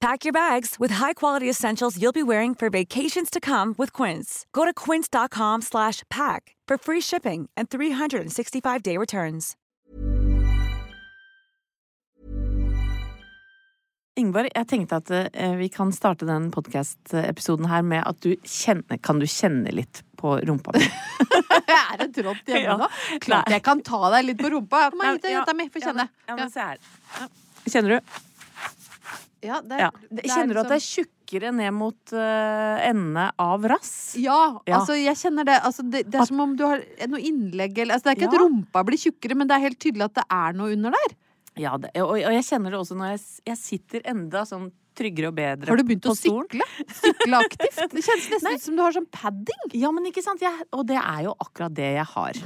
Pack your bags with high-quality essentials you'll be wearing for vacations to come with Quince. Go to quince.com slash pack for free shipping and 365-day returns. Ingvar, jeg tenkte at eh, vi kan starte den podcast-episoden her med at du kjenner Kan du kjenne litt på rumpa mi? Jeg er en trått hjemme Ja. nå. Klart jeg kan ta deg litt på rumpa. Kom her, hit, ja, jenta mi, få ja, kjenne. men- Ja, men se her. Ja. Kjenner du? Ja, det Ja. det er Kjenner du at det er liksom- tjukkere ned mot uh, endene av rass? Ja, Ja. altså jeg kjenner det. Altså, det, det er som om du har noe innlegg eller altså, Det er ikke Ja. at rumpa blir tjukkere, men det er helt tydelig at det er noe under der. Ja, det, og, og jeg kjenner det også når jeg, jeg sitter enda sånn tryggere og bedre Har du begynt på å stolen. sykle? Sykle aktivt? Det kjennes nesten ut som du har sånn padding. Ja, men ikke sant? Jeg, og det er jo akkurat det jeg har.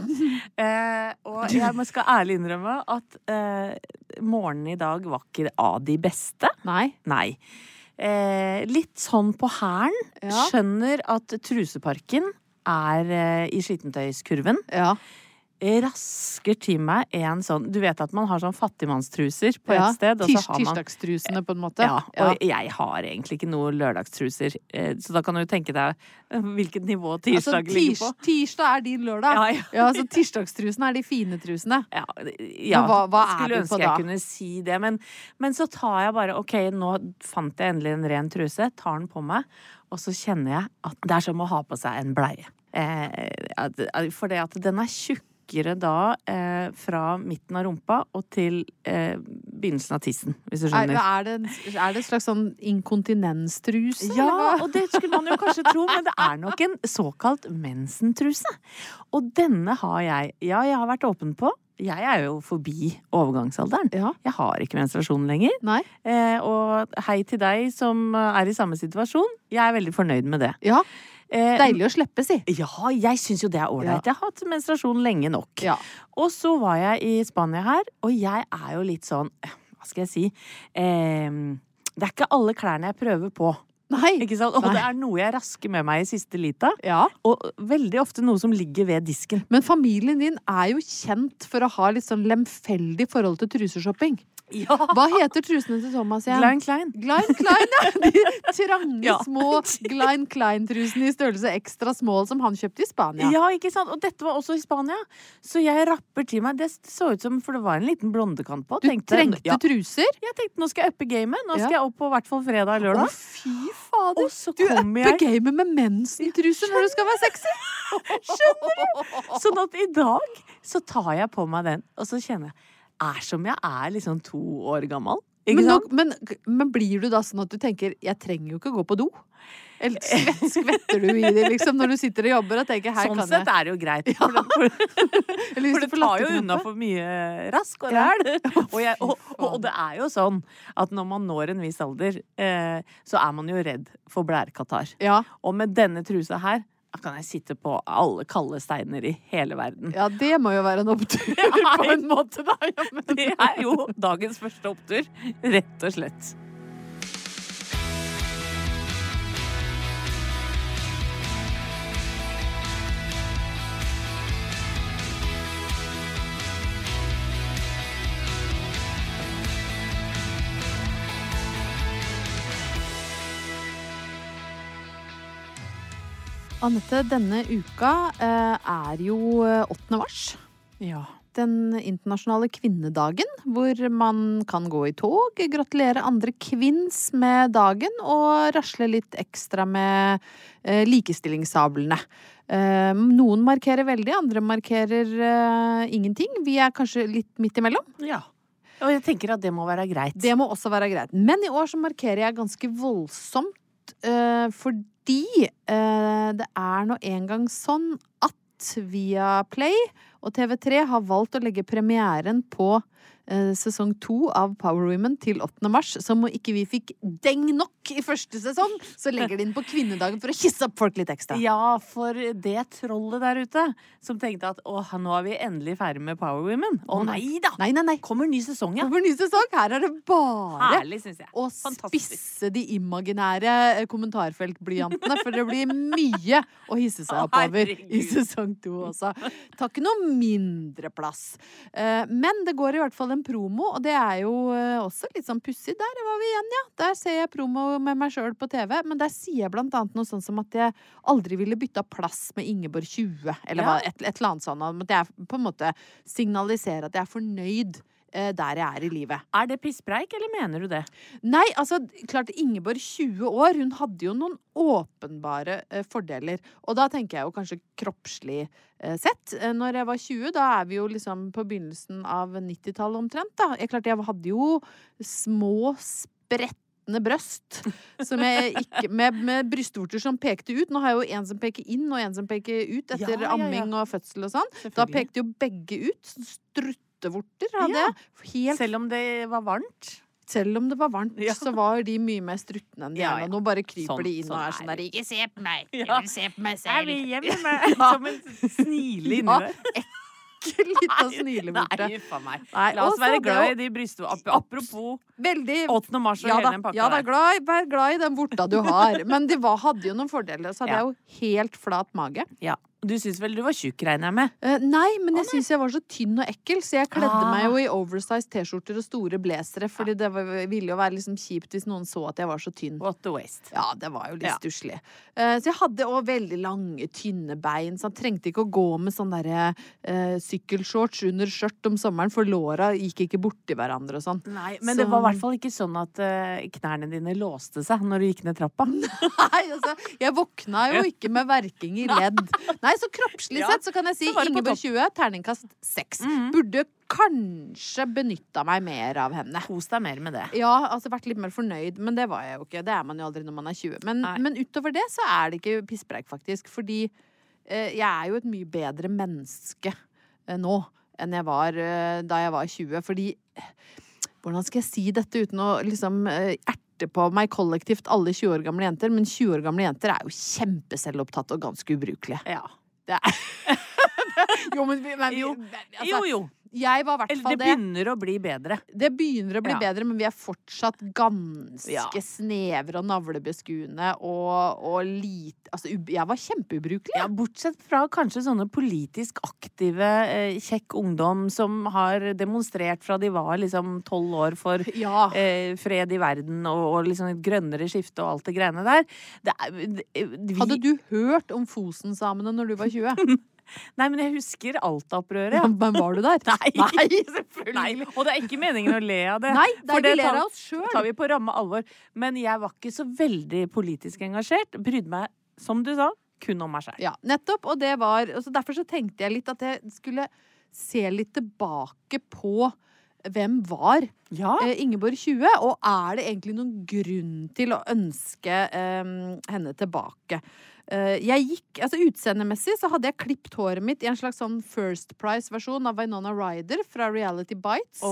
Eh, og jeg skal ærlig innrømme at eh, morgenen i dag var ikke av de beste. Nei. Nei. Eh, litt sånn på hælen. Ja. Skjønner at truseparken er eh, i skittentøyskurven. Ja. Rasker til meg en sånn Du vet at man har sånn fattigmannstruser på ja. et sted, Tirs, så har man Tirsdagstrusene, på en måte. ja, og jeg har egentlig ikke noe lørdagstruser, eh, så da kan du tenke deg eh, hvilket nivå Altså, tirsdag ligger tirs, på. tirsdag er din lørdag. Ja, ja. Så tirsdagstrusene er de fine trusene. Ja, ja hva- hva skulle ønske jeg kunne si det, men, men så tar jeg bare Ok, nå fant jeg endelig en ren truse, tar den på meg, og så kjenner jeg at det er som å ha på seg en bleie. Eh, for det at den er tjukkere da eh, fra midten av rumpa og til eh, begynnelsen av tissen, hvis du Er, skjønner. er, det, er det en slags sånn inkontinenstruse? Ja, og det skulle man jo kanskje tro, men det er nok en såkalt mensentruse. Og denne har jeg. Ja, jeg har vært åpen på. Jeg er jo forbi overgangsalderen. Ja. Jeg har ikke menstruasjon lenger. Eh, og hei til deg som er i samme situasjon. Jeg er veldig fornøyd med det. Ja. Eh, Deilig å slippe, si. Ja, jeg syns jo det er ålreit. Jeg har hatt menstruasjon lenge nok. Ja. Og så var jeg i Spania her, og jeg er jo litt sånn Hva skal jeg si? Eh, det er ikke alle klærne jeg prøver på. Nei. Og Nei. det er noe jeg rasker med meg i siste lita. Ja. Og veldig ofte noe som ligger ved disken. Men familien din er jo kjent for å ha litt sånn lemfeldig forhold til truseshopping. Ja! Hva heter trusene til Thomas igjen? Glein Klein. Glein Klein, ja! De trange, Ja. små Glein Klein-trusene i størrelse ekstra small som han kjøpte i Spania. Ja. ikke sant? Og dette var også i Spania. Så jeg rapper til meg. Det så ut som For det var en liten blondekant på. Du Tenkte- trengte ja. truser? Jeg tenkte nå skal jeg uppe gamet. Nå skal jeg opp på hvert fall fredag og Å, fy fader! Og så Du upper jeg gamet med mensentruse når du skal være sexy! Skjønner du? Sånn at i dag så tar jeg på meg den, og så kjenner jeg Er som jeg er liksom to år gammel. Men, nå, men, men blir du da sånn at du tenker 'jeg trenger jo ikke gå på do'? Eller svett, skvetter du i det liksom når du sitter og jobber og tenker 'her Sånn kan sett jeg'? er det jo greit. For, det, for, det tar jo unna for mye rask og ræl. Og, og, og, og det er jo sånn at når man når en viss alder, eh, så er man jo redd for blærekatarr. Ja, Og med denne trusa her da kan jeg sitte på alle kalde steiner i hele verden. ja, det må jo være en opptur på en måte, da. Ja, men- Det er jo dagens første opptur, rett og slett. Anette, denne uka eh, er jo eh, 8. mars. Ja. Den internasjonale kvinnedagen, hvor man kan gå i tog, gratulere andre kvinns med dagen og rasle litt ekstra med eh, likestillingssablene. Eh, noen markerer veldig, andre markerer eh, ingenting. Vi er kanskje litt midt imellom. ja. Og jeg tenker at det må være greit. Det må også være greit. Men i år så markerer jeg ganske voldsomt, eh, fordi eh, det er nå engang sånn at Viaplay og TV3 har valgt å legge premieren på sesong to av Power Women til 8. mars. Som om ikke vi fikk deng nok i første sesong, så legger de inn på kvinnedagen for å hisse opp folk litt ekstra. Ja, for det trollet der ute som tenkte at åh, nå er vi endelig ferdig med Power Women. Å nei. da! Nei, nei, nei. Kommer ny sesong, ja. Kommer ny sesong! Her er det bare Herlig, å Fantastisk. spisse de imaginære eh, kommentarfeltblyantene, for det blir mye å hisse seg opp over i sesong to også. Tar ikke noe mindre plass. Eh, Men det går i hvert fall en promo, og det er jo eh, også litt sånn pussig. Der var vi igjen, ja. Der ser jeg promo med meg sjøl på TV, men der sier jeg blant annet noe sånn som at jeg aldri ville bytta plass med Ingeborg 20, eller Ja. et, et eller annet sånt. At jeg på en måte signaliserer at jeg er fornøyd der jeg er i livet. Er det pisspreik, eller mener du det? Nei, altså, klart Ingeborg 20 år, hun hadde jo noen åpenbare eh, fordeler. Og da tenker jeg jo kanskje kroppslig eh, sett. Eh, når jeg var 20, da er vi jo liksom på begynnelsen av 90-tallet omtrent, da. Jeg, klart, jeg hadde jo små, spredtende brøst. Som jeg ikke, med, med brystvorter som pekte ut. Nå har jeg jo en som peker inn, og en som peker ut etter Ja, ja, ja. amming og fødsel og sånn. Da pekte jo begge ut. Struttevorter hadde Ja. jeg. Helt Selv om det var varmt? selv om det var varmt, Ja. så var de mye mer struttende enn de Ja, ja. nå. Bare kryper Sånn- de inn og sånn er er sånn der. Ikke se på meg! Jeg Ja. vil se på meg Er Jeg vi hjemme med Som en snile inni Ja, der. Lita snilevorte. Nei, uff a meg. Nei, La oss være glad i de brystvortene. Apropos Veldig 8. mars og ja hele den pakka ja da glad, vær glad i den vorta du har. Men de var, hadde jo noen fordeler. Så hadde Ja. jeg jo helt flat mage. Ja. Du syns vel du var tjukk, regner jeg med? Uh, nei, men jeg syns jeg var så tynn og ekkel, så jeg kledde Ah. meg jo i oversized T-skjorter og store blazere, fordi det var, ville jo være liksom kjipt hvis noen så at jeg var så tynn. What the waste. Ja, det var jo litt Ja. stusslig. Uh, så jeg hadde òg veldig lange, tynne bein, så han trengte ikke å gå med sånn derre uh, sykkelshorts under skjørt om sommeren, for låra gikk ikke borti hverandre og sånn. Nei, men Så- det var i hvert fall ikke sånn at knærne dine låste seg når du gikk ned trappa. Nei, altså, jeg våkna jo ikke med verking i ledd. Nei, så kroppslig sett så kan jeg si Ingeborg 20, terningkast 6. Mhm. Burde kanskje benytta meg mer av henne. Kos deg mer med det. Ja, altså vært litt mer fornøyd, men det var jeg jo ikke. Det er man jo aldri når man er 20. Men, men utover det så er det ikke pisspreik, faktisk. Fordi eh, jeg er jo et mye bedre menneske eh, nå enn jeg var eh, da jeg var 20. Fordi Hvordan skal jeg si dette uten å liksom eh, erte på meg kollektivt alle 20 år gamle jenter? Men 20 år gamle jenter er jo kjempeselvopptatt og ganske ubrukelige. Ja. Det er Jo, men, vi- men vi- Jo. altså, Jo, jo. Jeg var i hvert fall det det. begynner å bli bedre. Det begynner å bli Ja. bedre, men vi er fortsatt ganske Ja. snevre og navlebeskuende og, og lite Altså, jeg var kjempeubrukelig. Ja, Bortsett fra kanskje sånne politisk aktive, eh, kjekk ungdom som har demonstrert fra de var liksom tolv år for Ja. eh, fred i verden og, og liksom et grønnere skifte og alt det greiene der. Det det, vi, Hadde du hørt om Fosen-samene når du var 20? Nei, men jeg husker Alta-opprøret. Ja, men var du der? Nei. Nei, selvfølgelig. Nei, og det er ikke meningen å le av det. Nei, det For er vi ler tar- av oss sjøl. tar vi på ramme alvor. Men jeg var ikke så veldig politisk engasjert. Brydde meg, som du sa, kun om meg sjøl. Ja, nettopp. Og det var og så Derfor så tenkte jeg litt at jeg skulle se litt tilbake på hvem var Ja. eh, Ingeborg 20, og er det egentlig noen grunn til å ønske eh, henne tilbake? Eh, jeg gikk, altså Utseendemessig så hadde jeg klippet håret mitt i en slags sånn First Price-versjon av Winona Ryder fra Reality Bites.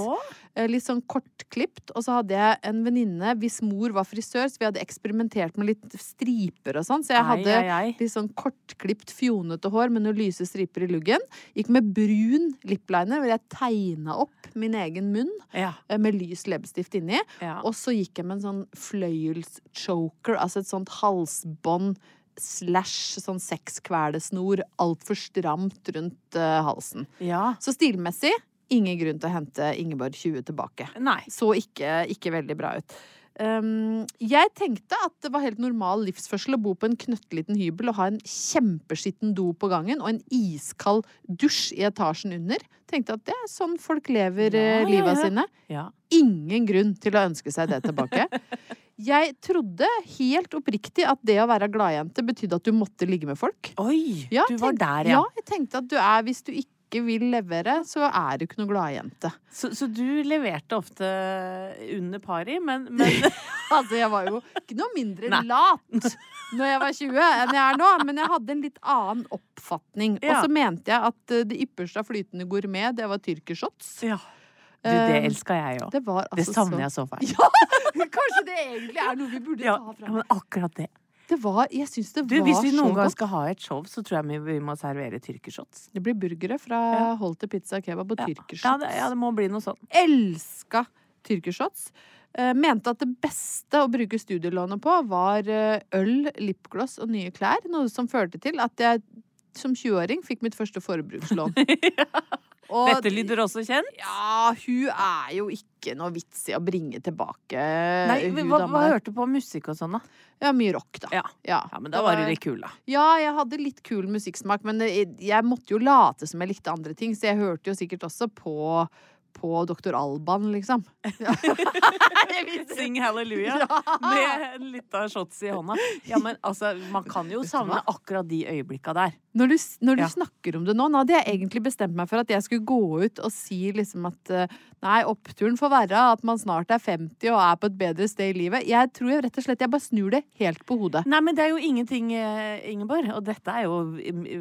Eh, litt sånn kortklipt. Og så hadde jeg en venninne hvis mor var frisør, så vi hadde eksperimentert med litt striper og sånn. Så jeg hadde hadde ei, ei. litt sånn kortklipt, fjonete hår med noen lyse striper i luggen. Gikk med brun lipliner hvor jeg tegna opp min egen munn ja, eh, med lys leppestift inni. ja. Og så gikk jeg med en sånn fløyelschoker, altså et sånt halsbånd slash sånn sekskvelesnor altfor stramt rundt uh, halsen. ja. Så stilmessig ingen grunn til å hente Ingeborg 20 tilbake. Nei. Så ikke, ikke veldig bra ut. Um, jeg tenkte at det var helt normal livsførsel å bo på en knøttliten hybel og ha en kjempeskitten do på gangen og en iskald dusj i etasjen under. Tenkte at det er sånn folk lever Ja, livet ja, ja. sine. Ingen grunn til å ønske seg det tilbake. Jeg trodde helt oppriktig at det å være gladjente betydde at du måtte ligge med folk. Oi, Ja, du var der, Ja, ja. jeg tenkte at du er Hvis du ikke vil levere, så er du ikke noe gladjente. Så, så du leverte ofte under pari, men, men Altså, jeg var jo ikke noe mindre Nei. lat når jeg var 20 enn jeg er nå, men jeg hadde en litt annen oppfatning. Og så mente jeg at eh, det ypperste av flytende gourmet, det var tyrkershots. Ja. Du, det Eh, elska jeg òg. Det altså Det savner så jeg så fælt. Ja, kanskje det egentlig er noe vi burde Ja, ta ja, fram. men akkurat det. Det var, jeg syns det Du, var hvis vi noen gang skal ha et show, så tror jeg vi, vi må servere tyrkershots. Det blir burgere fra Ja. Holte Pizza Kebab og Ja. tyrkershots. Ja, det, ja, det må bli noe sånt. elska tyrkershots. Uh, mente at det beste å bruke studielånet på var uh, øl, lipgloss og nye klær. Noe som førte til at jeg som 20-åring fikk mitt første forbrukslån. Og Dette lyder også kjent. ja, hun er jo ikke noe vits i å bringe tilbake Nei, hun hva, hva hørte du på musikk og sånn, da? Ja, mye rock, da. Ja. Ja, Ja, men da var du litt kul, da. Ja, jeg hadde litt kul musikksmak, men det- jeg måtte jo late som jeg likte andre ting, så jeg hørte jo sikkert også på, på Dr. Alban, liksom. Sing halleluja med en lita shots i hånda. Ja, men altså, man kan jo savne akkurat de øyeblikka der. Når du, når du Ja. snakker om det nå, nå hadde jeg egentlig bestemt meg for at jeg skulle gå ut og si liksom at eh, nei, oppturen får være at man snart er 50 og er på et bedre sted i livet. Jeg tror jeg rett og slett jeg bare snur det helt på hodet. Nei, men det er jo ingenting, eh, Ingeborg, og dette er jo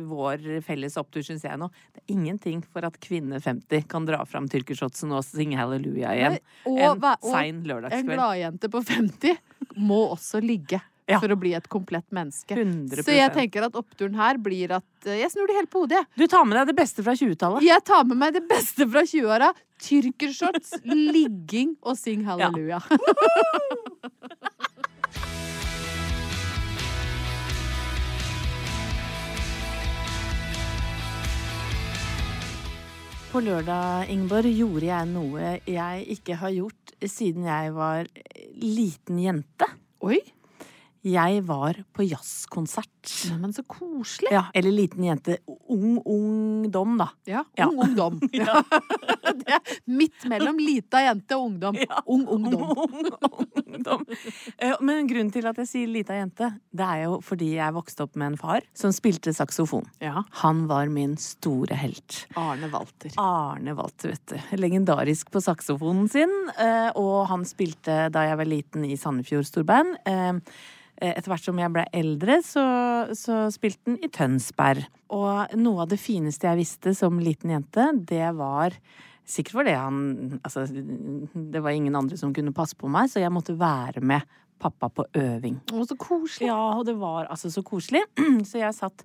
vår felles opptur, syns jeg nå. Det er ingenting for at kvinne 50 kan dra fram tyrkershotsen og synge halleluja igjen. Og, En sein sein en gladjente på 50 må også ligge. Ja. For å bli et komplett menneske. 100 Så jeg tenker at oppturen her blir at eh, Jeg snur det helt på hodet. Du tar med deg det beste fra 20-tallet. Jeg tar med meg det beste fra 20-åra. Tyrkershorts, ligging og syng halleluja. På lørdag, Ingeborg, gjorde jeg noe jeg ikke har gjort siden jeg var liten jente. Oi! Jeg var på jazzkonsert. Neimen, så koselig. Ja, eller liten jente. Ung ungdom, da. Ja, ung ungdom. Ja. det er midt mellom lita jente og ungdom. Ja. Ung ungdom. ungdom. Eh, Men grunnen til at jeg sier lita jente, det er jo fordi jeg vokste opp med en far som spilte saksofon. Ja. Han var min store helt. Arne Walter. Arne Walter, vet du. Legendarisk på saksofonen sin. eh, Og han spilte da jeg var liten i Sandefjord storband. Eh, Etter hvert som jeg ble eldre, så, så spilte han i Tønsberg. Og noe av det fineste jeg visste som liten jente, det var Sikkert fordi han Altså, det var ingen andre som kunne passe på meg, så jeg måtte være med pappa på øving. Å, så koselig. Ja, og det var altså så koselig. Så jeg satt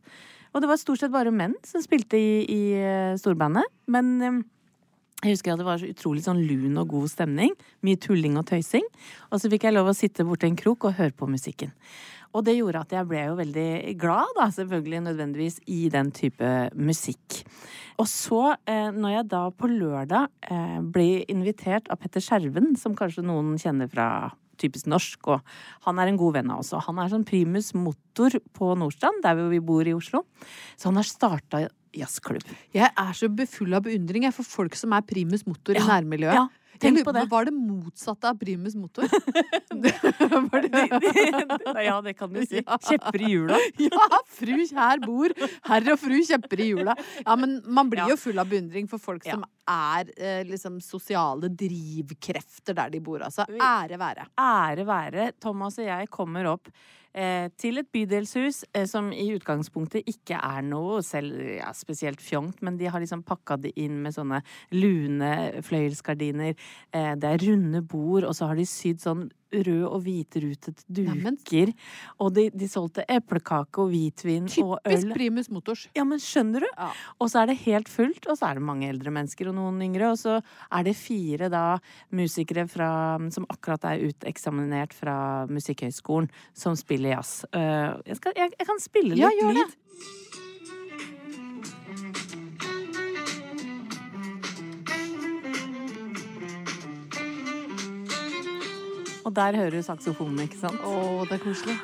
Og det var stort sett bare menn som spilte i, i eh, storbandet. Men eh, jeg husker at det var så utrolig sånn lun og god stemning. Mye tulling og tøysing. Og så fikk jeg lov å sitte borti en krok og høre på musikken. Og det gjorde at jeg ble jo veldig glad, da, selvfølgelig nødvendigvis, i den type musikk. Og så, eh, når jeg da på lørdag eh, ble invitert av Petter Skjerven, som kanskje noen kjenner fra typisk norsk, og han er en god venn av oss. Og han er sånn primus motor på Nordstrand, der vi bor i Oslo. Så han har starta jazzklubb. Jeg er så befull av beundring for folk som er primus motor i nærmiljøet. ja, tenk på det. Var det motsatte av primus motor? det, det... ja, det kan du si. Ja. Kjepper i hjula. Ja, fru kjær bor, herr og fru kjepper i hjula. Ja, men man blir Ja. jo full av beundring for folk Ja. som er eh, liksom sosiale drivkrefter der de bor, altså. Ære være. Ære være. Thomas og jeg kommer opp eh, til et bydelshus eh, som i utgangspunktet ikke er noe selv ja, spesielt fjongt, men de har liksom pakka det inn med sånne lune fløyelsgardiner. Eh, det er runde bord, og så har de sydd sånn rød og hvitrutet duker. Og de, de solgte eplekake og hvitvin og øl. Typisk primus motors. Ja, men skjønner du? Ja. Og så er det helt fullt, og så er det mange eldre mennesker og noen yngre. Og så er det fire da musikere fra, som akkurat er uteksaminert fra Musikkhøgskolen, som spiller jazz. Uh, jeg, skal, jeg, jeg kan spille Ja, gjør det. lyd. Og der hører du saksofonen, ikke sant? Å, det er koselig.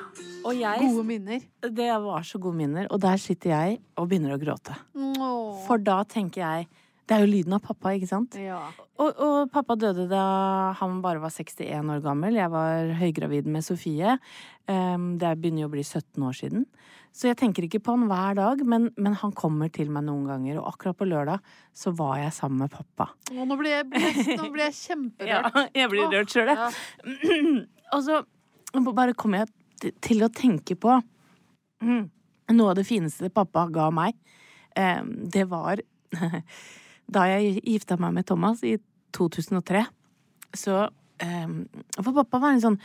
Og jeg Gode minner. Det var så gode minner. Og der sitter jeg og begynner å gråte. Åh. For da tenker jeg Det er jo lyden av pappa, ikke sant? Ja. Og, og pappa døde da han bare var 61 år gammel. Jeg var høygravid med Sofie. Um, det begynner jo å bli 17 år siden. Så jeg tenker ikke på han hver dag, men, men han kommer til meg noen ganger. Og akkurat på lørdag så var jeg sammen med pappa. Å, nå blir jeg, nå blir jeg kjemperørt. jeg blir rørt sjøl, jeg. Ja. Og så bare kommer jeg til å tenke på mm, noe av det fineste pappa ga meg. Eh, det var da jeg gifta meg med Thomas i 2003. Så For pappa var en sånn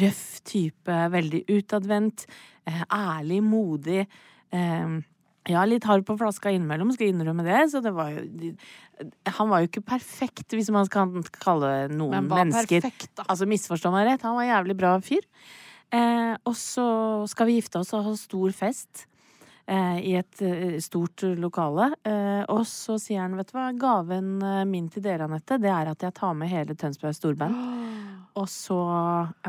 røff type, veldig utadvendt, eh, ærlig, modig. Eh, ja, litt hard på flaska innimellom, skal jeg innrømme det. Så det var jo Han var jo ikke perfekt, hvis man kan kalle noen Men mennesker perfekt, da. Altså, misforstå meg rett, han var en jævlig bra fyr. Eh, og så skal vi gifte oss og ha stor fest i et eh, stort lokale. Eh, og så sier han, vet du hva, gaven eh, min til dere, Anette, det er at jeg tar med hele Tønsberg Storband. Og så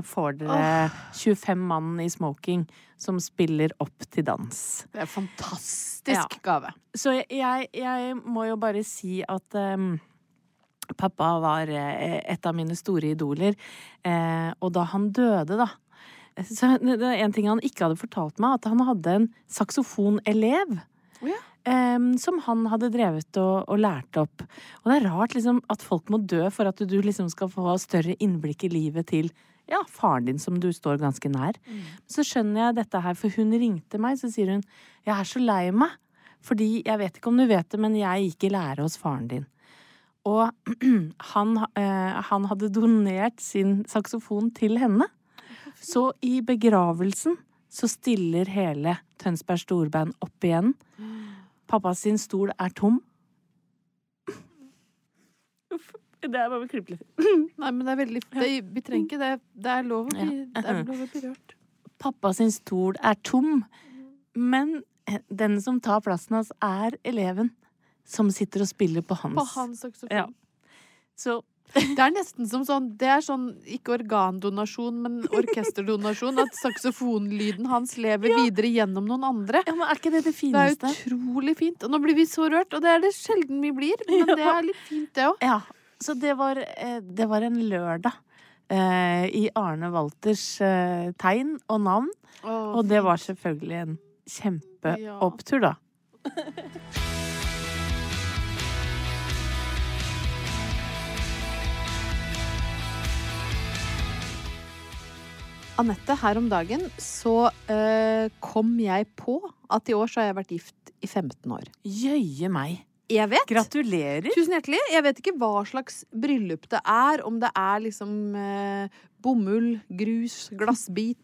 får dere 25 mann i smoking som spiller opp til dans. Det er en fantastisk Ja. gave. Så jeg, jeg, må jo bare si at um, pappa var eh, et av mine store idoler. Eh, og da han døde, da så det er En ting han ikke hadde fortalt meg, at han hadde en saksofonelev. Oh, ja. um, som han hadde drevet og, og lært opp. Og det er rart liksom, at folk må dø for at du liksom skal få større innblikk i livet til ja, faren din, som du står ganske nær. Så skjønner jeg dette her, for hun ringte meg, så sier hun jeg er så lei meg. Fordi, jeg vet ikke om du vet det, men jeg gikk i lære hos faren din. Og han, eh, han hadde donert sin saksofon til henne. Så i begravelsen så stiller hele Tønsberg Storband opp igjen. Pappa sin stol er tom. Uff. Det er bare å klippe litt. Nei, men det er veldig det, Vi trenger ikke det. Det er lov å bli, Ja. det er lov å bli rørt. Pappa sin stol er tom, men den som tar plassen hans, er eleven som sitter og spiller på hans. På hans saksofon. Ja. Så Det er nesten som sånn Det er sånn ikke organdonasjon, men orkesterdonasjon. At saksofonlyden hans lever videre gjennom noen andre. ja, men er ikke det det fineste? Det er utrolig fint. Og nå blir vi så rørt, og det er det sjelden vi blir. Men det er litt fint, det òg. Ja. Så det var, eh, det var en lørdag eh, i Arne Walters eh, tegn og navn. Og det var selvfølgelig en kjempeopptur, da. Anette, her om dagen så eh, kom jeg på at i år så har jeg vært gift i 15 år. Jøye meg. Jeg vet! Gratulerer. Tusen hjertelig. Jeg vet ikke hva slags bryllup det er. Om det er liksom eh, bomull, grus, glassbit,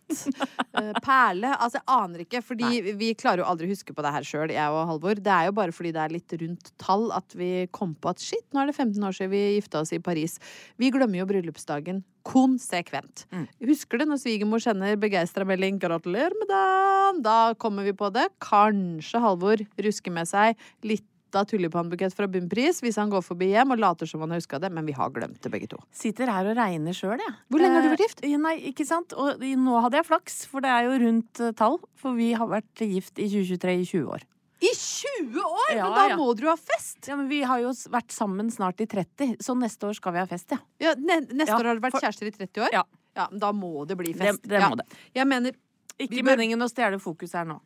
eh, perle. Altså, jeg aner ikke. Fordi vi klarer jo aldri å huske på det her sjøl, jeg og Halvor. Det er jo bare fordi det er litt rundt tall at vi kom på at shit, nå er det 15 år siden vi gifta oss i Paris. Vi glemmer jo bryllupsdagen konsekvent. Husker du når svigermor sender begeistra melding 'gratulerer med dagen'? Da kommer vi på det. Kanskje Halvor rusker med seg litt av tulipanbukett fra Bunnpris hvis han går forbi hjem og later som han har huska det, men vi har glemt det begge to. Sitter her og regner sjøl, jeg. Hvor lenge har du vært gift? Eh, nei, ikke sant. Og nå hadde jeg flaks, for det er jo rundt eh, tall. For vi har vært gift i 2023 i 20 år. I 20 år! Ja, men da ja. må dere jo ha fest! Ja, men vi har jo vært sammen snart i 30, så neste år skal vi ha fest, ja. Ja, ne neste år har dere vært for- kjærester i 30 år? Ja. Ja, men Da må det bli fest. det ja. må det. Jeg mener Ikke bør- meningen å stjele fokus her nå.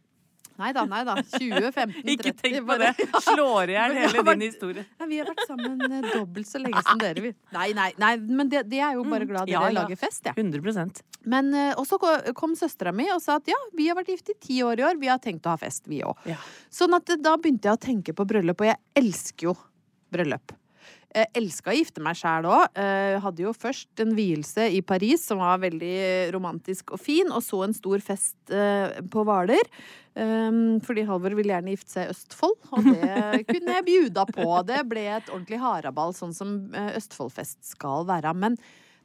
Nei da, nei da. 20, 15, 30 Ikke tenk på det. Slår i hjel hele vært- din historie. Nei, vi har vært sammen eh, dobbelt så lenge som dere, vi. Nei, nei, nei, men det, det er jo bare glad dere Mm. Ja, ja. lager fest, jeg. 100% Men også og så kom søstera mi og sa at ja, vi har vært gift i ti år i år, vi har tenkt å ha fest, vi òg. Ja. Sånn at eh, da begynte jeg å tenke på bryllup, og jeg elsker jo bryllup. Jeg elska å gifte meg sjæl òg. Hadde jo først en vielse i Paris som var veldig romantisk og fin, og så en stor fest eh, på Hvaler. Um, fordi Halvor ville gjerne gifte seg i Østfold, og det kunne jeg bjuda på. Det ble et ordentlig haraball, sånn som eh, Østfoldfest skal være. Men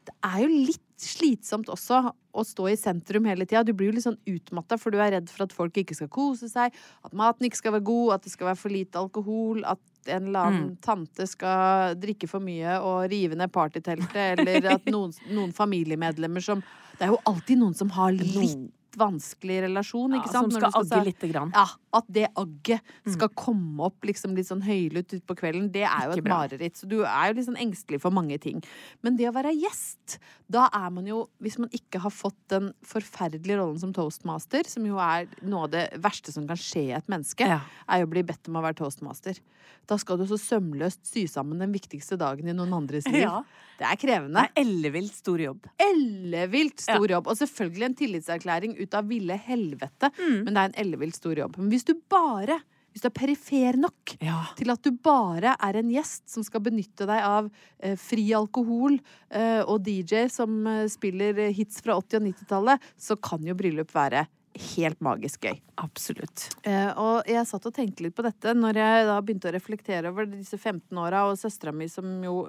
det er jo litt slitsomt også å stå i sentrum hele tida. Du blir jo litt sånn utmatta, for du er redd for at folk ikke skal kose seg, at maten ikke skal være god, at det skal være for lite alkohol, at en eller annen tante skal drikke for mye og rive ned partyteltet, eller at noen, noen familiemedlemmer som Det er jo alltid noen som har litt vanskelig relasjon, Ja, som skal, skal agge lite grann. ja, at det agget skal komme opp liksom litt sånn høylytt utpå kvelden, det er jo Ikke et mareritt. Så du er jo litt sånn engstelig for mange ting. Men det å være gjest, da er man jo Hvis man ikke har fått den forferdelige rollen som toastmaster, som jo er noe av det verste som kan skje et menneske, Ja. er jo å bli bedt om å være toastmaster. Da skal du så sømløst sy sammen den viktigste dagen i noen andres liv. Ja. Det er krevende Det er ellevilt stor jobb. ellevilt stor jobb. Og selvfølgelig en tillitserklæring ut av ville helvete, Mm. men det er en ellevilt stor jobb. Men hvis du bare hvis du er perifer nok Ja. til at du bare er en gjest som skal benytte deg av eh, fri alkohol eh, og DJ som eh, spiller hits fra 80- og 90-tallet, så kan jo bryllup være helt magisk gøy. Absolutt. Eh, og jeg satt og tenkte litt på dette når jeg da begynte å reflektere over disse 15 åra, og søstera mi som jo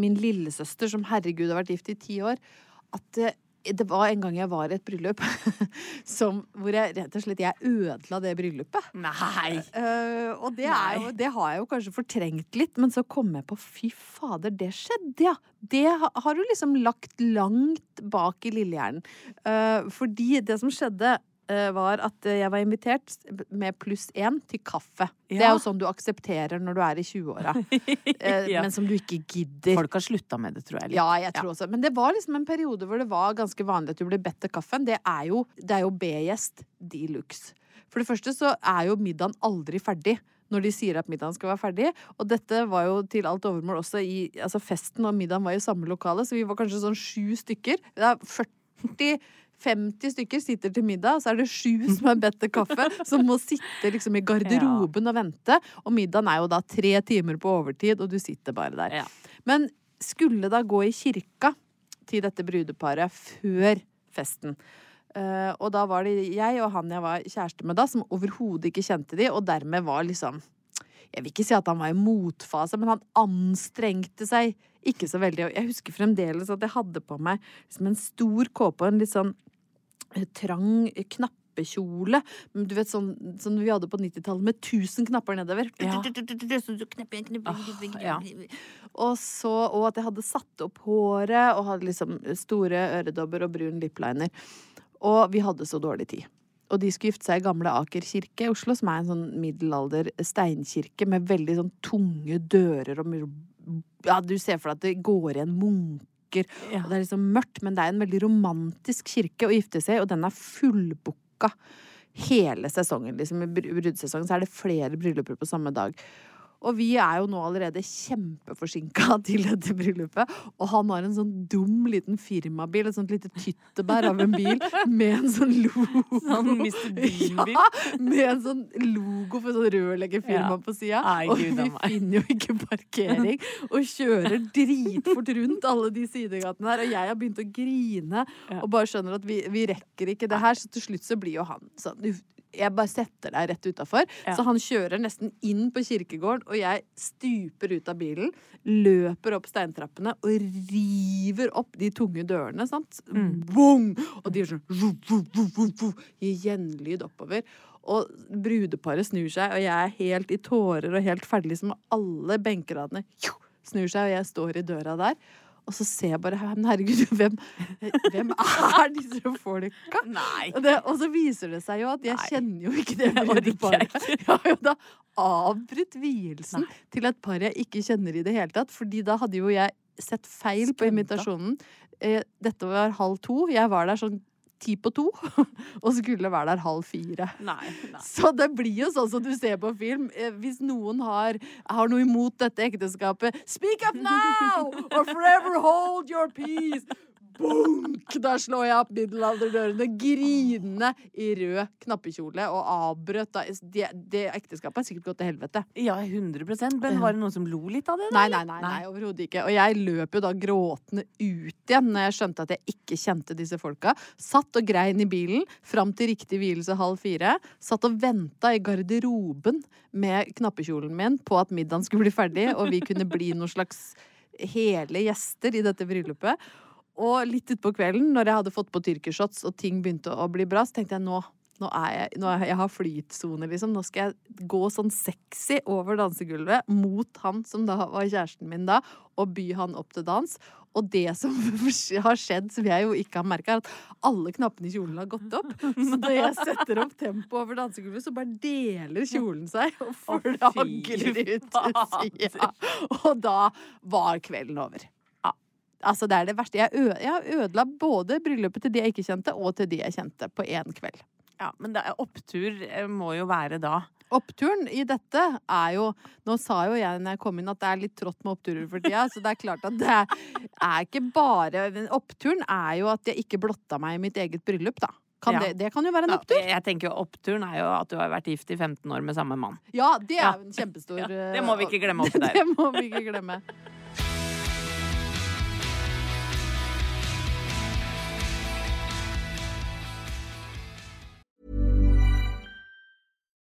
Min lillesøster som herregud har vært gift i ti år. At eh, det var en gang jeg var i et bryllup som, hvor jeg rett og slett jeg ødela det bryllupet. Nei! Uh, og det, er jo, det har jeg jo kanskje fortrengt litt, men så kom jeg på fy fader, det skjedde, ja. Det har du liksom lagt langt bak i lillehjernen. Uh, fordi det som skjedde, var at jeg var invitert med pluss én til kaffe. Det er jo sånn du aksepterer når du er i 20-åra, eh, Ja. men som du ikke gidder. Folk har slutta med det, tror jeg. litt. Ja, jeg tror også. Men det var liksom en periode hvor det var ganske vanlig at du ble bedt til kaffen. Det er jo, det er jo B-gjest de luxe. For det første så er jo middagen aldri ferdig når de sier at middagen skal være ferdig. Og dette var jo til alt overmål også i Altså festen og middagen var i samme lokale, så vi var kanskje sånn sju stykker. Det er 40 50 stykker sitter til middag, så er det sju som har bedt til kaffe, som må sitte liksom i garderoben og vente. Og middagen er jo da tre timer på overtid, og du sitter bare der. Ja. Men skulle da gå i kirka til dette brudeparet før festen. Eh, og da var det jeg og han jeg var kjæreste med da, som overhodet ikke kjente de, og dermed var liksom Jeg vil ikke si at han var i motfase, men han anstrengte seg ikke så veldig. Jeg husker fremdeles at jeg hadde på meg liksom en stor kåpe og en litt sånn eh, trang knappekjole. Du vet sånn, som vi hadde på 90-tallet, med tusen knapper nedover. Ja. Ja. Og så, og at jeg hadde satt opp håret og hadde liksom store øredobber og brun lipliner. Og vi hadde så dårlig tid. Og de skulle gifte seg i gamle Aker kirke i Oslo, som er en sånn middelalder steinkirke med veldig sånn tunge dører og Ja, du ser for deg at det går igjen munker, Ja. og det er liksom mørkt, men det er en veldig romantisk kirke å gifte seg i, og den er fullbooka hele sesongen. Liksom I brudesesongen så er det flere brylluper på samme dag. Og vi er jo nå allerede kjempeforsinka til dette bryllupet. Og han har en sånn dum liten firmabil, et sånt lite tyttebær av en bil, med en sånn logo. Sånn Mr. Bean-bil. Ja, med en sånn logo for sånn rørleggerfirma Ja. på sida. Og vi finner jo ikke parkering, og kjører dritfort rundt alle de sidegatene her. Og jeg har begynt å grine, og bare skjønner at vi, vi rekker ikke det her. Så til slutt så blir jo han sånn "Du, jeg bare setter deg rett utafor. Ja. Så han kjører nesten inn på kirkegården, og jeg stuper ut av bilen, løper opp steintrappene og river opp de tunge dørene, sant. Mm. Bong! Og de gjør sånn Gir gjenlyd oppover. Og brudeparet snur seg, og jeg er helt i tårer og helt ferdig, liksom alle benkeradene snur seg, og jeg står i døra der. Og så ser jeg bare herregud, hvem, hvem er disse folka? Nei. Og, det, og så viser det seg jo at jeg Nei. kjenner jo ikke det brudeparet. Jeg har jo da avbrutt vielsen til et par jeg ikke kjenner i det hele tatt. Fordi da hadde jo jeg sett feil på Skremta. invitasjonen. Eh, dette var halv to. Jeg var der sånn ti på to. Og skulle være der halv fire. Nei. nei. Så det blir jo sånn som du ser på film. Eh, Hvis noen har, har noe imot dette ekteskapet Speak up now! Or forever hold your peace! Bunk! Da slår jeg opp middelalderdørene, grinende i rød knappekjole, og avbrøt da Det, det ekteskapet har sikkert gått til helvete. Ja, 100 Men var det noen som lo litt av det? da, Nei, nei, nei, nei overhodet ikke. Og jeg løp jo da gråtende ut igjen når jeg skjønte at jeg ikke kjente disse folka. Satt og grein i bilen fram til riktig hvilelse halv fire. Satt og venta i garderoben med knappekjolen min på at middagen skulle bli ferdig, og vi kunne bli noen slags hele gjester i dette bryllupet. Og litt utpå kvelden, når jeg hadde fått på tyrkershots og ting begynte å bli bra, så tenkte jeg nå nå er jeg, nå er jeg, jeg har flytsone, liksom. Nå skal jeg gå sånn sexy over dansegulvet mot han som da var kjæresten min da, og by han opp til dans. Og det som har skjedd, som jeg jo ikke har merka, er at alle knappene i kjolen har gått opp. Så når jeg setter opp tempo over dansegulvet, så bare deler kjolen seg, og flagrer ut til sida. Og da var kvelden over. Ja. Altså, det er det verste. Jeg, jeg ødela både bryllupet til de jeg ikke kjente, og til de jeg kjente, på én kveld. Ja, men det, opptur eh, må jo være da. Oppturen i dette er jo Nå sa jo jeg når jeg kom inn at det er litt trått med oppturer for tida, så det er klart at det er ikke bare Oppturen er jo at jeg ikke blotta meg i mitt eget bryllup, da. Kan ja. det, det, kan jo være en opptur. Ja, jeg tenker jo Oppturen er jo at du har vært gift i 15 år med samme mann. Ja, det er jo en kjempestor Det må vi ikke glemme oppi der. det må vi ikke glemme.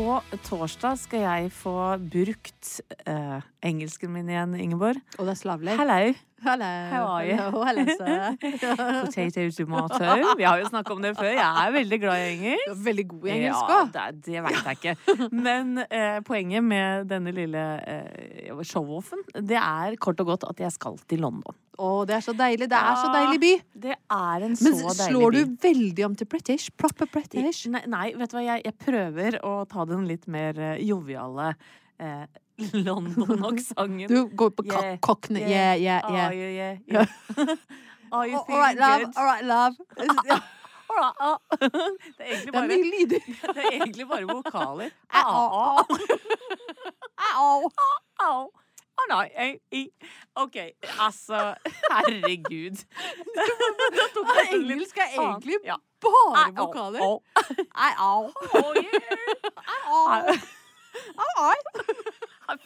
På torsdag skal jeg få brukt uh, engelsken min igjen, Ingeborg. Og det er slavlig. Hello. Hello. How are you? Hello, hello, Potato tomato. Vi har jo snakka om det før. Jeg er veldig glad i engelsk. Du er veldig god i engelsk Ja, det, det veit jeg ikke. Men eh, poenget med denne lille eh, show-offen, det er kort og godt at jeg skal til London. Å, det er så deilig. Det er så deilig by. Det er en Men så deilig by slår du veldig om til British? Proper British? Nei, nei, vet du hva, jeg, jeg prøver å ta den litt mer eh, joviale eh, London-aksenten. Du går på Yeah, cockney. Yeah, yeah, yeah. you, yeah, yeah. Are you All feeling right, love. good? All right, love. Ah. Det er egentlig Det er bare, det er egentlig bare vokaler. Au, au. Au. Au. Å nei, jeg, jeg. OK, altså Herregud. Engelsk er egentlig ja. bare vokaler. au. Au. I Au. Au, au.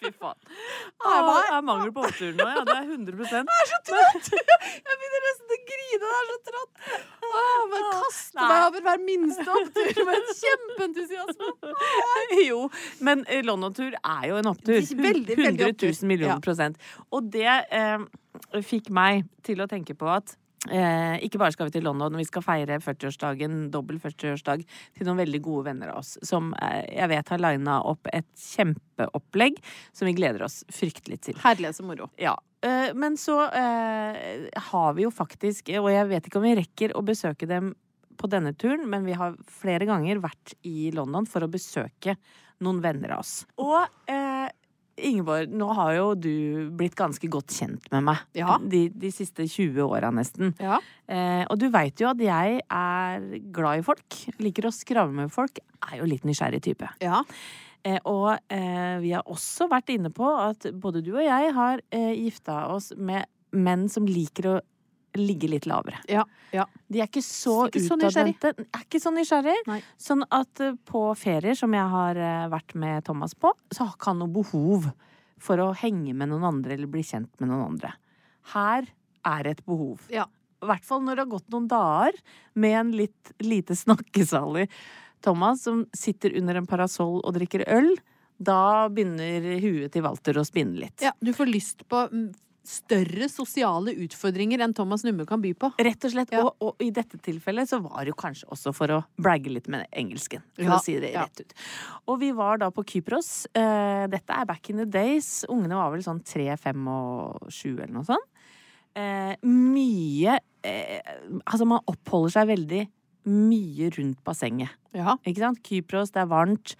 Fy faen. jeg au. Det er mangel på opptur nå, ja. Det er 100 Jeg er så trøtt! Jeg begynner nesten å grine. Det er så trått. Åh, men kaste Nei. meg over hver minste opptur med en kjempeentusiasme. Jo, men eh, London-tur er jo en opptur. Veldig, veldig 100 000 millioner prosent. Og det eh, fikk meg til å tenke på at Eh, ikke bare skal vi til London, vi skal feire 40-årsdagen, dobbel 40-årsdag, til noen veldig gode venner av oss, som eh, jeg vet har lina opp et kjempeopplegg som vi gleder oss fryktelig til. Herlighet så moro. Ja. eh, Men så eh, har vi jo faktisk, og jeg vet ikke om vi rekker å besøke dem på denne turen, men vi har flere ganger vært i London for å besøke noen venner av oss. Og eh, Ingeborg, nå har jo du blitt ganske godt kjent med meg Ja. de, de siste 20 åra nesten. Ja. Eh, og du veit jo at jeg er glad i folk. Liker å skravle med folk. Er jo litt nysgjerrig type. Ja. Eh, og eh, vi har også vært inne på at både du og jeg har eh, gifta oss med menn som liker å ligge litt lavere. Ja. ja. De er ikke så Ikke utadvendte. Er ikke så nysgjerrig. Nei. Sånn at eh, på ferier som jeg har eh, vært med Thomas på, så har ikke han noe behov for å henge med noen andre eller bli kjent med noen andre. Her er et behov. Ja. I hvert fall når det har gått noen dager med en litt lite snakkesalig Thomas som sitter under en parasoll og drikker øl. Da begynner huet til Walter å spinne litt. ja. Du får lyst på mm, større sosiale utfordringer enn Thomas Numme kan by på. Rett og slett. Ja. Og, og i dette tilfellet så var det jo kanskje også for å bragge litt med engelsken. For Ja, å si det rett ut. Og vi var da på Kypros. Eh, dette er back in the days. Ungene var vel sånn tre, fem og sju eller noe sånt. Eh, mye eh, Altså, man oppholder seg veldig mye rundt bassenget. Ja. Ikke sant? Kypros, det er varmt.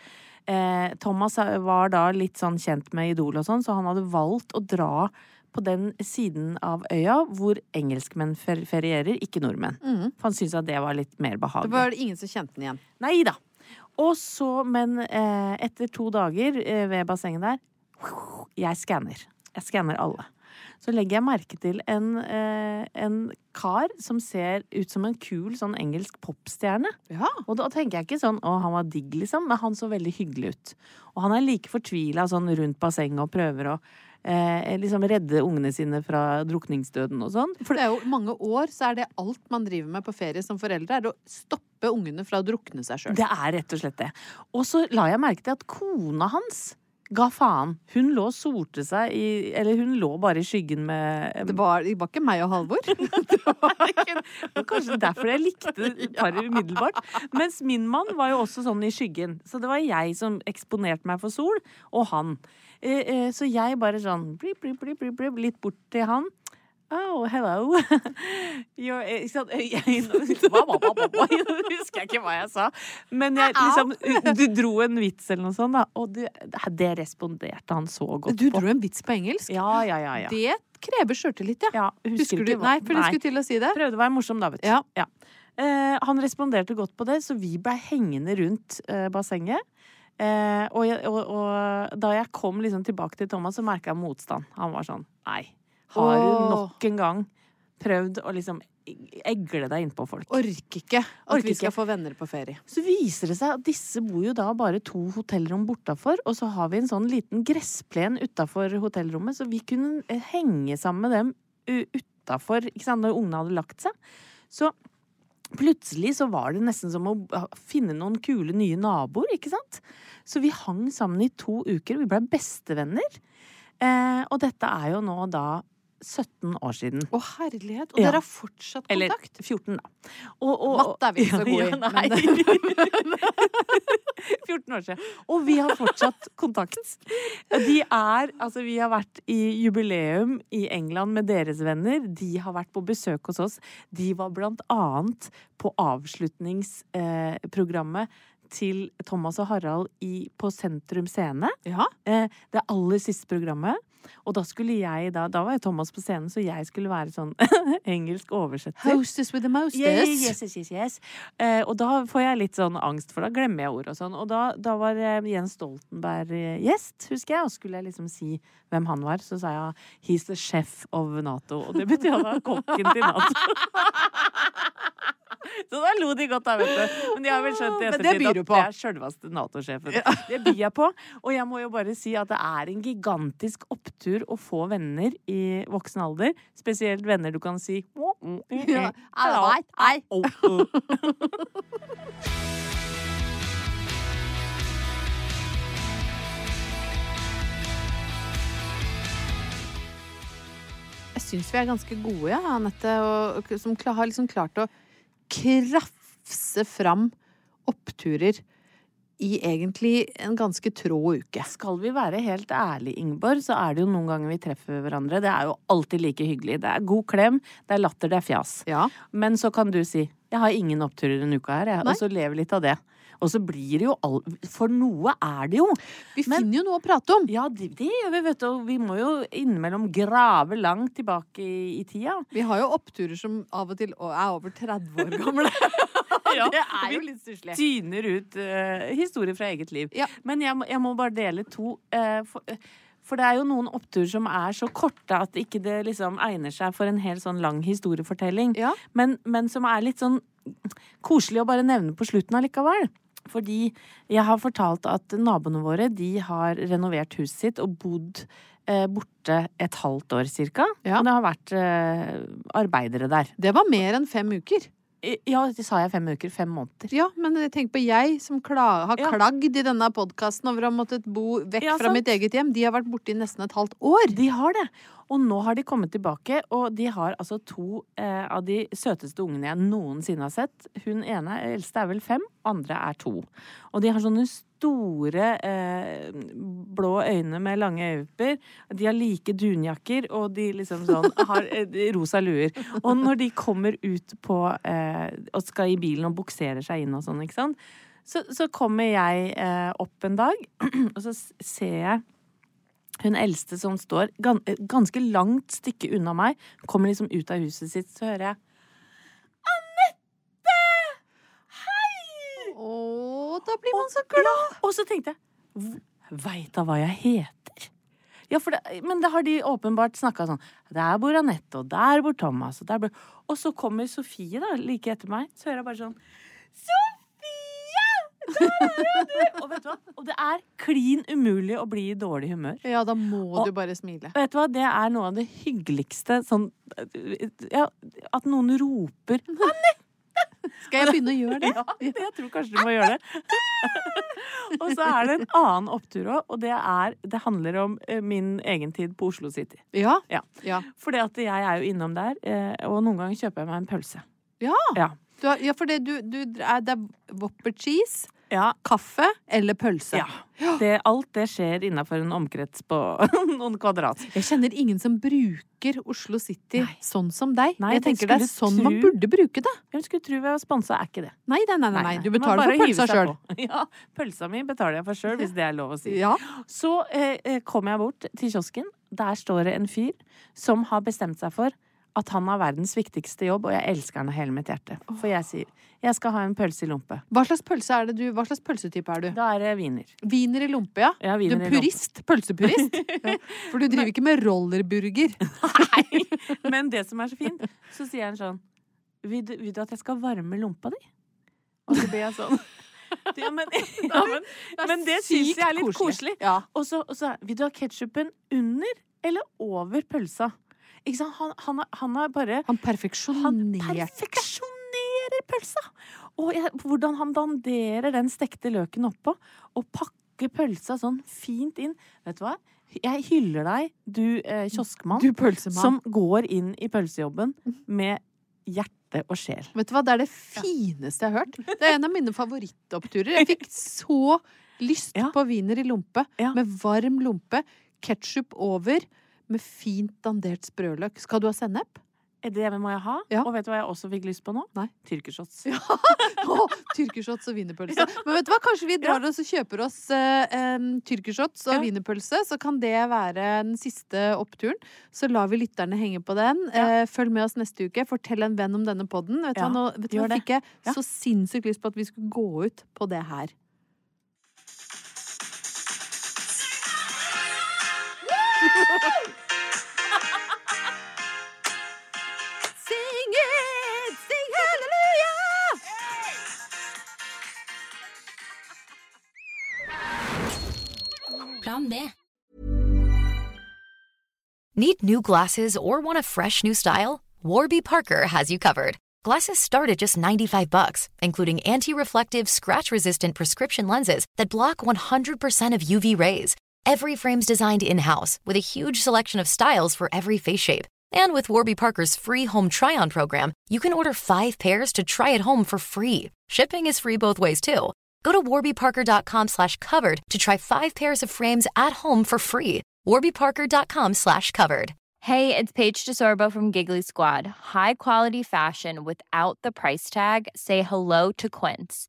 Thomas var da litt sånn kjent med Idol og sånn, så han hadde valgt å dra på den siden av øya hvor engelskmenn fer ferierer, ikke nordmenn. Mm. For han syntes at det var litt mer behagelig. Det var ingen som kjente den igjen. Nei da. Og så, men eh, etter to dager eh, ved bassenget der Jeg skanner. Jeg skanner alle. Så legger jeg merke til en, eh, en kar som ser ut som en kul sånn engelsk popstjerne. Ja. Og da tenker jeg ikke sånn 'å, han var digg', liksom, men han så veldig hyggelig ut. Og han er like fortvila sånn rundt bassenget og prøver å eh, liksom redde ungene sine fra drukningsdøden og sånn. For det er jo mange år så er det alt man driver med på ferie som foreldre, er å stoppe ungene fra å drukne seg sjøl. Det er rett og slett det. Og så la jeg merke til at kona hans ga faen. Hun lå og solte seg i Eller hun lå bare i skyggen med Det var, det var ikke meg og Halvor. Det var kanskje derfor jeg likte paret umiddelbart. Mens min mann var jo også sånn i skyggen. Så det var jeg som eksponerte meg for sol, og han. Eh, eh, Så jeg bare sånn blip, blip, blip, blip, blip, litt bort til han. Oh, hello. You're, eh, ikke sant? Nå husker jeg ikke hva jeg sa. Men jeg liksom Du dro en vits eller noe sånt, da. Og det, det responderte han så godt på. Du dro en vits på engelsk. Ja, ja, ja. ja. Det krever sjøltillit, ja. ja Husker du? Nei, for jeg skulle til å si det. Prøvde å være morsom, da, vet du. Ja. Eh, han responderte godt på det, så vi blei hengende rundt eh, bassenget. Eh, og, og, og da jeg kom liksom tilbake til Thomas, så merka jeg motstand. Han var sånn Nei, har du nok en gang prøvd å liksom egle deg innpå folk? Orker ikke at Orker vi skal ikke. få venner på ferie. Så viser det seg at disse bor jo da bare to hotellrom bortafor, og så har vi en sånn liten gressplen utafor hotellrommet, så vi kunne henge sammen med dem utafor når ungene hadde lagt seg. Så plutselig så var det nesten som å finne noen kule nye naboer, ikke sant? Så vi hang sammen i to uker. Vi ble bestevenner. Eh, og dette er jo nå da 17 år siden. Å, herlighet. Og Ja. dere har fortsatt kontakt? Eller 14, da. Og, og, Matte er vi ikke så gode i, nei. 14 år siden. Og vi har fortsatt kontakt. De er Altså, vi har vært i jubileum i England med deres venner. De har vært på besøk hos oss. De var blant annet på avslutningsprogrammet til Thomas og Harald i, på Sentrum Scene. Ja. Eh, det aller siste programmet. Og da skulle jeg da Da var jo Thomas på scenen, så jeg skulle være sånn engelsk oversetter. Hostess with the mostess. Yes, yes, yes, yes. Uh, og da får jeg litt sånn angst, for da glemmer jeg ord og sånn. Og da, da var uh, Jens Stoltenberg eh, gjest, husker jeg, og skulle jeg liksom si hvem han var, så sa jeg he's the chef of Nato. Og det betyr han er kokken til Nato. Så da lo de godt, da, vet du. Men de har vel skjønt i ettertid at det er sjølveste Nato-sjefen. Det byr jeg på. Og jeg må jo bare si at det er en gigantisk opptur å få venner i voksen alder. Spesielt venner du kan si Ja, jeg syns vi er ganske gode, ja, Anette, og som har liksom klart å krafse fram oppturer i egentlig en ganske trå uke. Skal vi være helt ærlige, Ingeborg, så er det jo noen ganger vi treffer hverandre. Det er jo alltid like hyggelig. Det er god klem, det er latter, det er fjas. Ja. Men så kan du si 'jeg har ingen oppturer denne uka her', jeg, og så lever litt av det. Og så blir det jo all... For noe er det jo. Vi Men- finner jo noe å prate om. Ja, det, det gjør vi, vet du. Og vi må jo innimellom grave langt tilbake i, i tida. Vi har jo oppturer som av og til er over 30 år gamle. Ja, det er jo vi litt stusslig. Tyner ut uh, historier fra eget liv. Ja. Men jeg må, jeg må bare dele to. Uh, for, uh, for det er jo noen oppturer som er så korte at ikke det liksom egner seg for en helt sånn lang historiefortelling. Ja. Men, men som er litt sånn koselig å bare nevne på slutten allikevel. Fordi jeg har fortalt at naboene våre de har renovert huset sitt og bodd eh, borte et halvt år cirka. Ja. Og det har vært eh, arbeidere der. Det var mer enn fem uker. Ja, det sa jeg fem uker. Fem måneder. Ja, men tenk på jeg som kla har Ja. klagd i denne podkasten over å ha måttet bo vekk Ja, fra mitt eget hjem. De har vært borte i nesten et halvt år. De har det. Og nå har de kommet tilbake, og de har altså to eh, av de søteste ungene jeg noensinne har sett. Hun ene, eldste, er vel fem, andre er to. Og de har sånne store eh, blå øyne med lange øyepupper. De har like dunjakker, og de liksom sånn har eh, rosa luer. Og når de kommer ut på eh, og skal i bilen og bukserer seg inn og sånn, ikke sant. Så, så kommer jeg eh, opp en dag, og så ser jeg hun eldste som står gan ganske langt stykke unna meg, kommer liksom ut av huset sitt, så hører jeg Anette! Hei! Å, da blir man så glad! Og så tenkte jeg Veit hun hva jeg heter? Ja, for det, men det har de åpenbart snakka sånn Der bor Anette, og der bor Thomas, og der bor Og så kommer Sofie, da, like etter meg. Så hører jeg bare sånn Sofie! Og vet du hva? Og det er klin umulig å bli i dårlig humør. Ja, da må Og- du bare smile. Vet du hva, det er noe av det hyggeligste sånn ja, At noen roper Skal jeg begynne å gjøre det? Ja, jeg tror kanskje du må gjøre det. og så er det en annen opptur òg, og det er Det handler om eh, min egen tid på Oslo City. Ja. Ja. Ja. Fordi at jeg er jo innom der, eh, og noen ganger kjøper jeg meg en pølse. Ja. Ja. Du ja, for det, du, du, det er Wopper cheese, Ja. kaffe eller pølse. ja. Det, alt det skjer innafor en omkrets på noen kvadrat. Jeg kjenner ingen som bruker Oslo City Nei. sånn som deg. Nei, jeg tenker det er sånn sånn man burde bruke det. Hvem skulle tro vi var sponsa, er ikke det. Nei, nei, nei, nei, du betaler for pølsa sjøl. Ja, pølsa mi betaler jeg for sjøl, hvis det er lov å si. Ja. Så eh, eh, kom jeg bort til kiosken. Der står det en fyr som har bestemt seg for at han har verdens viktigste jobb, og jeg elsker han av hele mitt hjerte. For jeg sier jeg skal ha en pølse i lompe. Hva slags pølse er det du Hva slags pølsetype er du? Da er det wiener. Wiener i lompe, ja? Ja, Du er purist? Pølsepurist? Ja. For du driver ikke med rollerburger? Nei! Men det som er så fint, så sier han sånn Vil du, vil du at jeg skal varme lompa di? Og så blir jeg sånn ja, men, ja, men, men det syns jeg er litt koselig. Og så vil du ha ketsjupen under eller over pølsa? Ikke sant? Han, han, han er bare Han Han perfeksjonerer pølsa! Og jeg, hvordan han danderer den stekte løken oppå, og pakker pølsa sånn fint inn. Vet du hva? Jeg hyller deg, du eh, kioskmann, Du som går inn i pølsejobben med hjerte og sjel. Vet du hva, det er det fineste jeg har hørt. Det er en av mine favorittoppturer. Jeg fikk så lyst Ja. på wiener i lompe. Ja. Med varm lompe, ketsjup over, med fint dandert sprøløk. Skal du ha sennep? Eh, Det må jeg ha. Ja. Og vet du hva jeg også fikk lyst på nå? Nei. Tyrkershots. Å, tyrkershots og wienerpølse. Men vet du hva, kanskje vi drar oss og kjøper oss uh, tyrkershots og Ja. wienerpølse. Så kan det være den siste oppturen. Så lar vi lytterne henge på den. Ja. Eh, følg med oss neste uke. Fortell en venn om denne podden. Vet du Ja, hva, nå vet du fikk jeg Ja. så sinnssykt lyst på at vi skulle gå ut på det her. Sing it! Sing hallelujah! Plan B. Need new glasses or want a fresh new style? Warby Parker has you covered. Glasses start at just 95 bucks, including anti-reflective, scratch-resistant prescription lenses that block 100% of UV rays. Every frame's designed in-house with a huge selection of styles for every face shape. And with Warby Parker's free home try-on program, you can order five pairs to try at home for free. Shipping is free both ways too. Go to warbyparker.com slash covered to try five pairs of frames at home for free. warbyparker.com slash covered. Hey, it's Paige DeSorbo from Giggly Squad. High quality fashion without the price tag. Say hello to Quince.